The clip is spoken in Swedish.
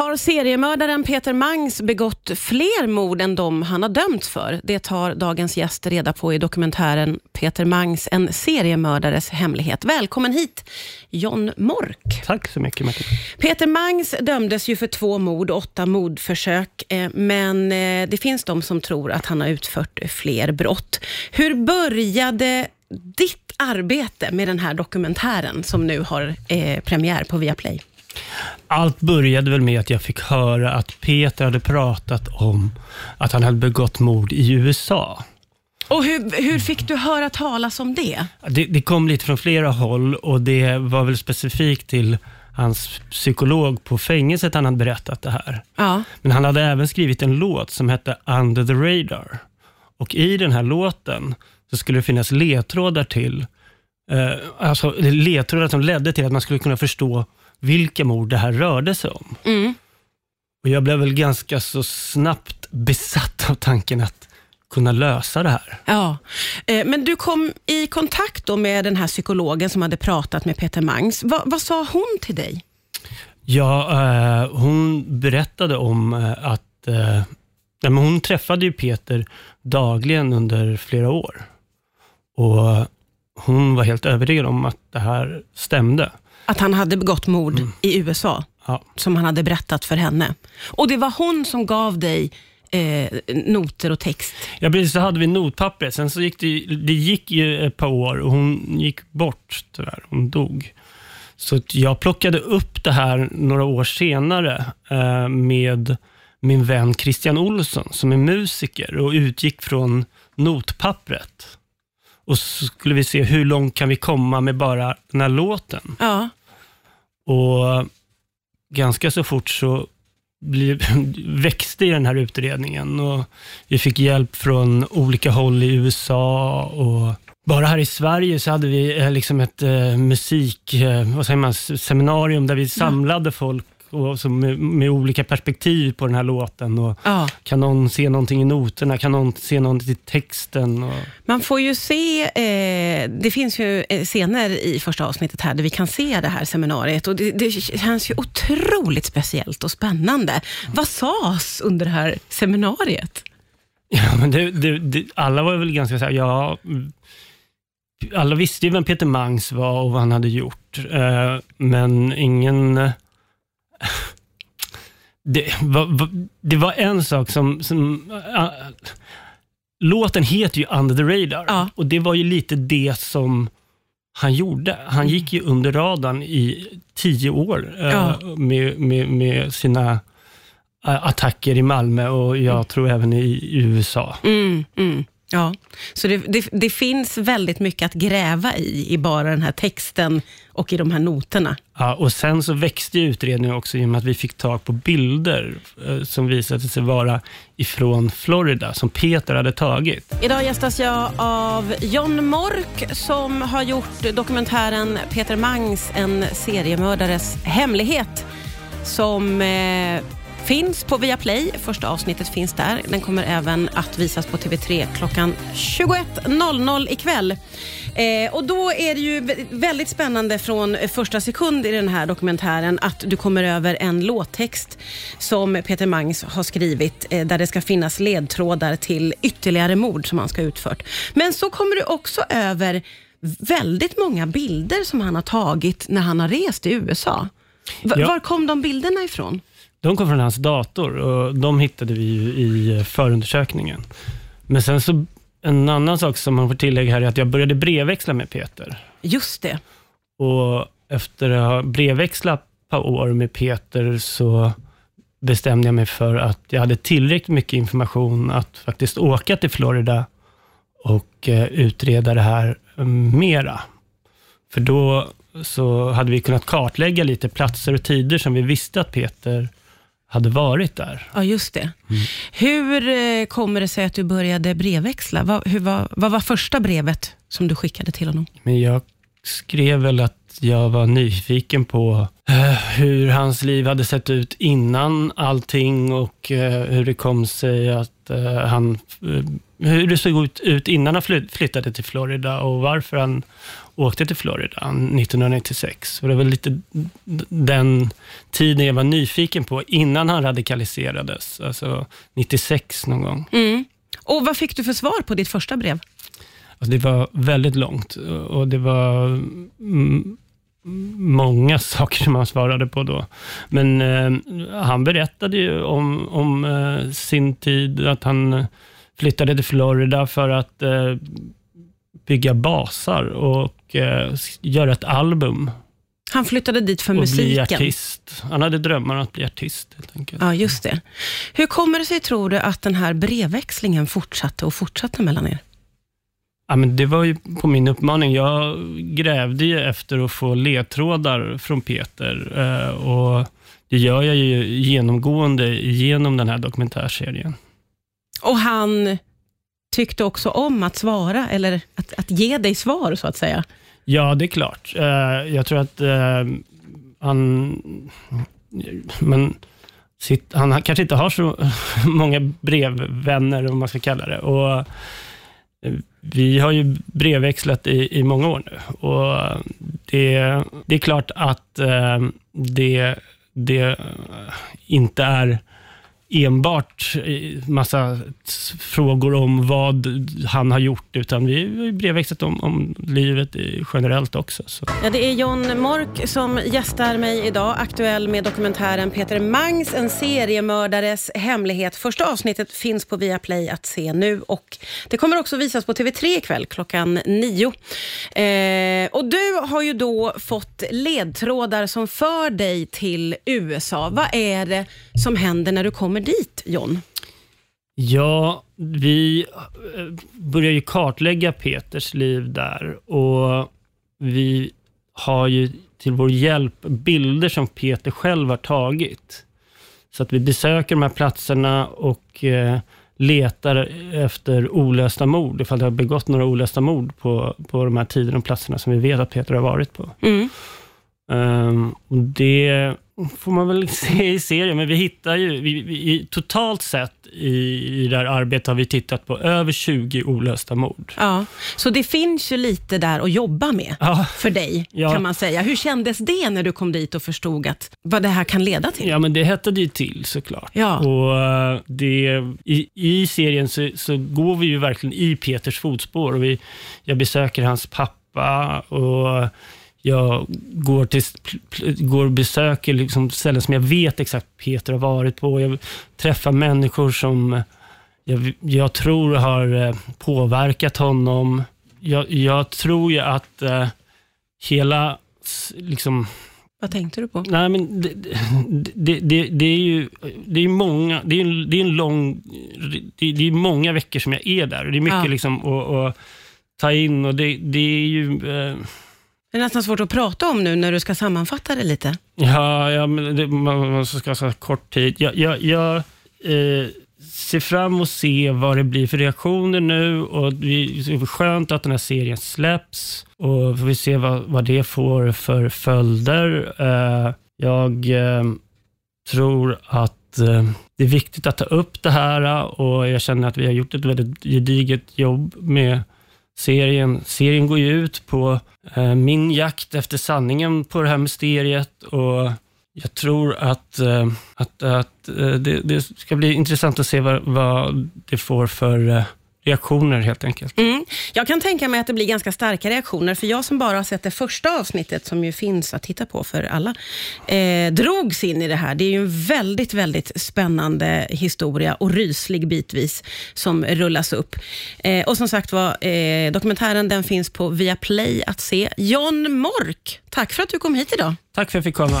Har seriemördaren Peter Mangs begått fler mord än de han har dömts för? Det tar dagens gäst reda på i dokumentären Peter Mangs, en seriemördares hemlighet. Välkommen hit, John Mork. Tack så mycket, Martin. Peter Mangs dömdes ju för två mord och åtta mordförsök, eh, men eh, det finns de som tror att han har utfört fler brott. Hur började ditt arbete med den här dokumentären som nu har eh, premiär på Viaplay? Allt började väl med att jag fick höra att Peter hade pratat om att han hade begått mord i USA. Och hur, hur fick du höra talas om det? Det, det kom lite från flera håll och det var väl specifikt till hans psykolog på fängelset han hade berättat det här. Ja. Men han hade även skrivit en låt som hette Under the Radar. Och i den här låten så skulle det finnas ledtrådar till, eh, alltså ledtrådar som ledde till att man skulle kunna förstå vilka mord det här rörde sig om. Mm. Och jag blev väl ganska så snabbt besatt av tanken att kunna lösa det här. Ja, Eh, men du kom i kontakt då med den här psykologen som hade pratat med Peter Mangs. Va, vad sa hon till dig? Ja, eh, hon berättade om eh, att eh, men hon träffade ju Peter dagligen under flera år. Och hon var helt övertygad om att det här stämde. Att han hade begått mord i USA, Ja. som han hade berättat för henne. Och det var hon som gav dig eh, noter och text. Ja, precis. Så hade vi notpappret. Sen så gick det, det gick ju ett par år och hon gick bort tyvärr. Hon dog. Så jag plockade upp det här några år senare eh, med min vän Christian Olsson som är musiker och utgick från notpappret. Och så skulle vi se hur långt kan vi komma med bara den här låten. Ja. Och ganska så fort så blev, växte i den här utredningen och vi fick hjälp från olika håll i USA och bara här i Sverige så hade vi eh, liksom ett eh, musik, eh, vad säger man, s- seminarium där vi samlade folk och, som med, med olika perspektiv på den här låten. Och Ja. Kan någon se någonting i noterna? Kan någon se någonting i texten? Och, Man får ju se, eh, det finns ju eh, scener i första avsnittet här där vi kan se det här seminariet och det, det känns ju otroligt speciellt och spännande. Vad sades under det här seminariet? Ja, men det, det, alla var väl ganska så här, ja, mm, alla visste ju vem Peter Mangs var och vad han hade gjort, eh, men ingen... Det var, det var en sak som... som eh, låten heter ju Under the Radar Ja. och det var ju lite det som han gjorde. Han gick ju under radarn i tio år eh, Ja. med, med, med sina eh, attacker i Malmö och jag tror även i, i USA. Mm, mm. Ja, så det, det, det finns väldigt mycket att gräva i, i bara den här texten och i de här noterna. Ja, och sen så växte utredningen också i och med att vi fick tag på bilder eh, som visade sig vara ifrån Florida, som Peter hade tagit. Idag gästas jag av John Mork som har gjort dokumentären Peter Mangs, en seriemördares hemlighet, som eh, finns på Viaplay. Första avsnittet finns där. Den kommer även att visas på TV3 klockan 21.00 ikväll. Eh, och då är det ju vä- väldigt spännande från första sekund i den här dokumentären att du kommer över en låttext som Peter Mangs har skrivit eh, där det ska finnas ledtrådar till ytterligare mord som han ska ha utfört. Men så kommer du också över väldigt många bilder som han har tagit när han har rest i USA. V- Ja. Var kom de bilderna ifrån? De kom från hans dator och de hittade vi ju i förundersökningen. Men sen så, en annan sak som man får tillägga här är att jag började brevväxla med Peter. Just det. Och efter att ha brevväxlat ett par år med Peter så bestämde jag mig för att jag hade tillräckligt mycket information att faktiskt åka till Florida och eh, utreda det här eh, mera. För då så hade vi kunnat kartlägga lite platser och tider som vi visste att Peter hade varit där. Ja, just det. Mm. Hur eh, kommer det sig att du började brevväxla? Vad, hur var, vad var första brevet som du skickade till honom? Men jag skrev väl att jag var nyfiken på eh, hur hans liv hade sett ut innan allting och eh, hur det kom sig att han, hur det såg ut, ut innan han fly- flyttade till Florida och varför han åkte till Florida 1996. Och det var lite den tiden jag var nyfiken på innan han radikaliserades, alltså 96 någon gång. Mm. Och Vad fick du för svar på ditt första brev? Alltså det var väldigt långt och det var många saker som han svarade på då. Men eh, han berättade ju om, om eh, sin tid, att han flyttade till Florida för att eh, bygga basar och eh, göra ett album. Han flyttade dit för och musiken? bli artist. Han hade drömmar om att bli artist helt enkelt. Ja, just det. Hur kommer det sig, tror du, att den här brevväxlingen fortsatte och fortsatte mellan er? Ja, men det var ju på min uppmaning. Jag grävde ju efter att få ledtrådar från Peter eh, och det gör jag ju genomgående genom den här dokumentärserien. Och han tyckte också om att svara, eller att, att ge dig svar, så att säga? Ja, det är klart. Eh, jag tror att eh, han... Men, sitt, han kanske inte har så många brevvänner, om man ska kalla det. Och eh, vi har ju brevväxlat i, i många år nu och det, det är klart att det, det inte är enbart eh, massa frågor om vad han har gjort, utan vi har brevväxlat om, om livet generellt också. Så. Ja, det är John Mork som gästar mig idag, aktuell med dokumentären Peter Mangs, en seriemördares hemlighet. Första avsnittet finns på Viaplay att se nu och det kommer också visas på TV3 ikväll klockan nio. Eh, och du har ju då fått ledtrådar som för dig till USA. Vad är det som händer när du kommer dit, John? Ja, vi eh, börjar ju kartlägga Peters liv där och vi har ju till vår hjälp bilder som Peter själv har tagit. Så att vi besöker de här platserna och eh, letar efter olösta mord, ifall det har begått några olösta mord på, på de här tiderna och platserna som vi vet att Peter har varit på. Mm. Um, och det får man väl se i serien, men vi hittar ju, vi, vi, totalt sett i, i det här arbetet har vi tittat på över 20 olösta mord. Ja, så det finns ju lite där att jobba med ja. för dig, ja. kan man säga. Hur kändes det när du kom dit och förstod att, vad det här kan leda till? Ja, men det hettade ju till såklart. Ja. Och eh, det, i, I serien så, så, går vi ju verkligen i Peters fotspår. Och vi, jag besöker hans pappa och jag går, till, går och besöker liksom ställen som jag vet exakt Peter har varit på. Jag träffar människor som jag, jag tror har eh, påverkat honom. Jag, jag tror ju att eh, hela... Liksom, Vad tänkte du på? Nej, men det, det, det, det är ju det är många, det är, det är en lång... Det, det är många veckor som jag är där. Det är mycket ja. liksom att, att ta in och det, det är ju... Eh, det är nästan svårt att prata om nu när du ska sammanfatta det lite. Ja, ja men det, man ska ha kort tid. Jag, jag, jag eh, ser fram emot att se vad det blir för reaktioner nu och det är skönt att den här serien släpps och får vi se vad, vad det får för följder. Eh, jag eh, tror att eh, det är viktigt att ta upp det här och jag känner att vi har gjort ett väldigt gediget jobb med serien. Serien går ju ut på eh, min jakt efter sanningen på det här mysteriet och jag tror att, eh, att, att eh, det, det, ska bli intressant att se vad, vad det får för eh, reaktioner helt enkelt. Mm. Jag kan tänka mig att det blir ganska starka reaktioner, för jag som bara har sett det första avsnittet, som ju finns att titta på för alla, eh, drogs in i det här. Det är ju en väldigt, väldigt spännande historia och ryslig bitvis som rullas upp. Eh, och som sagt var, eh, dokumentären den finns på Viaplay att se. John Mork, tack för att du kom hit idag. Tack för att jag fick komma.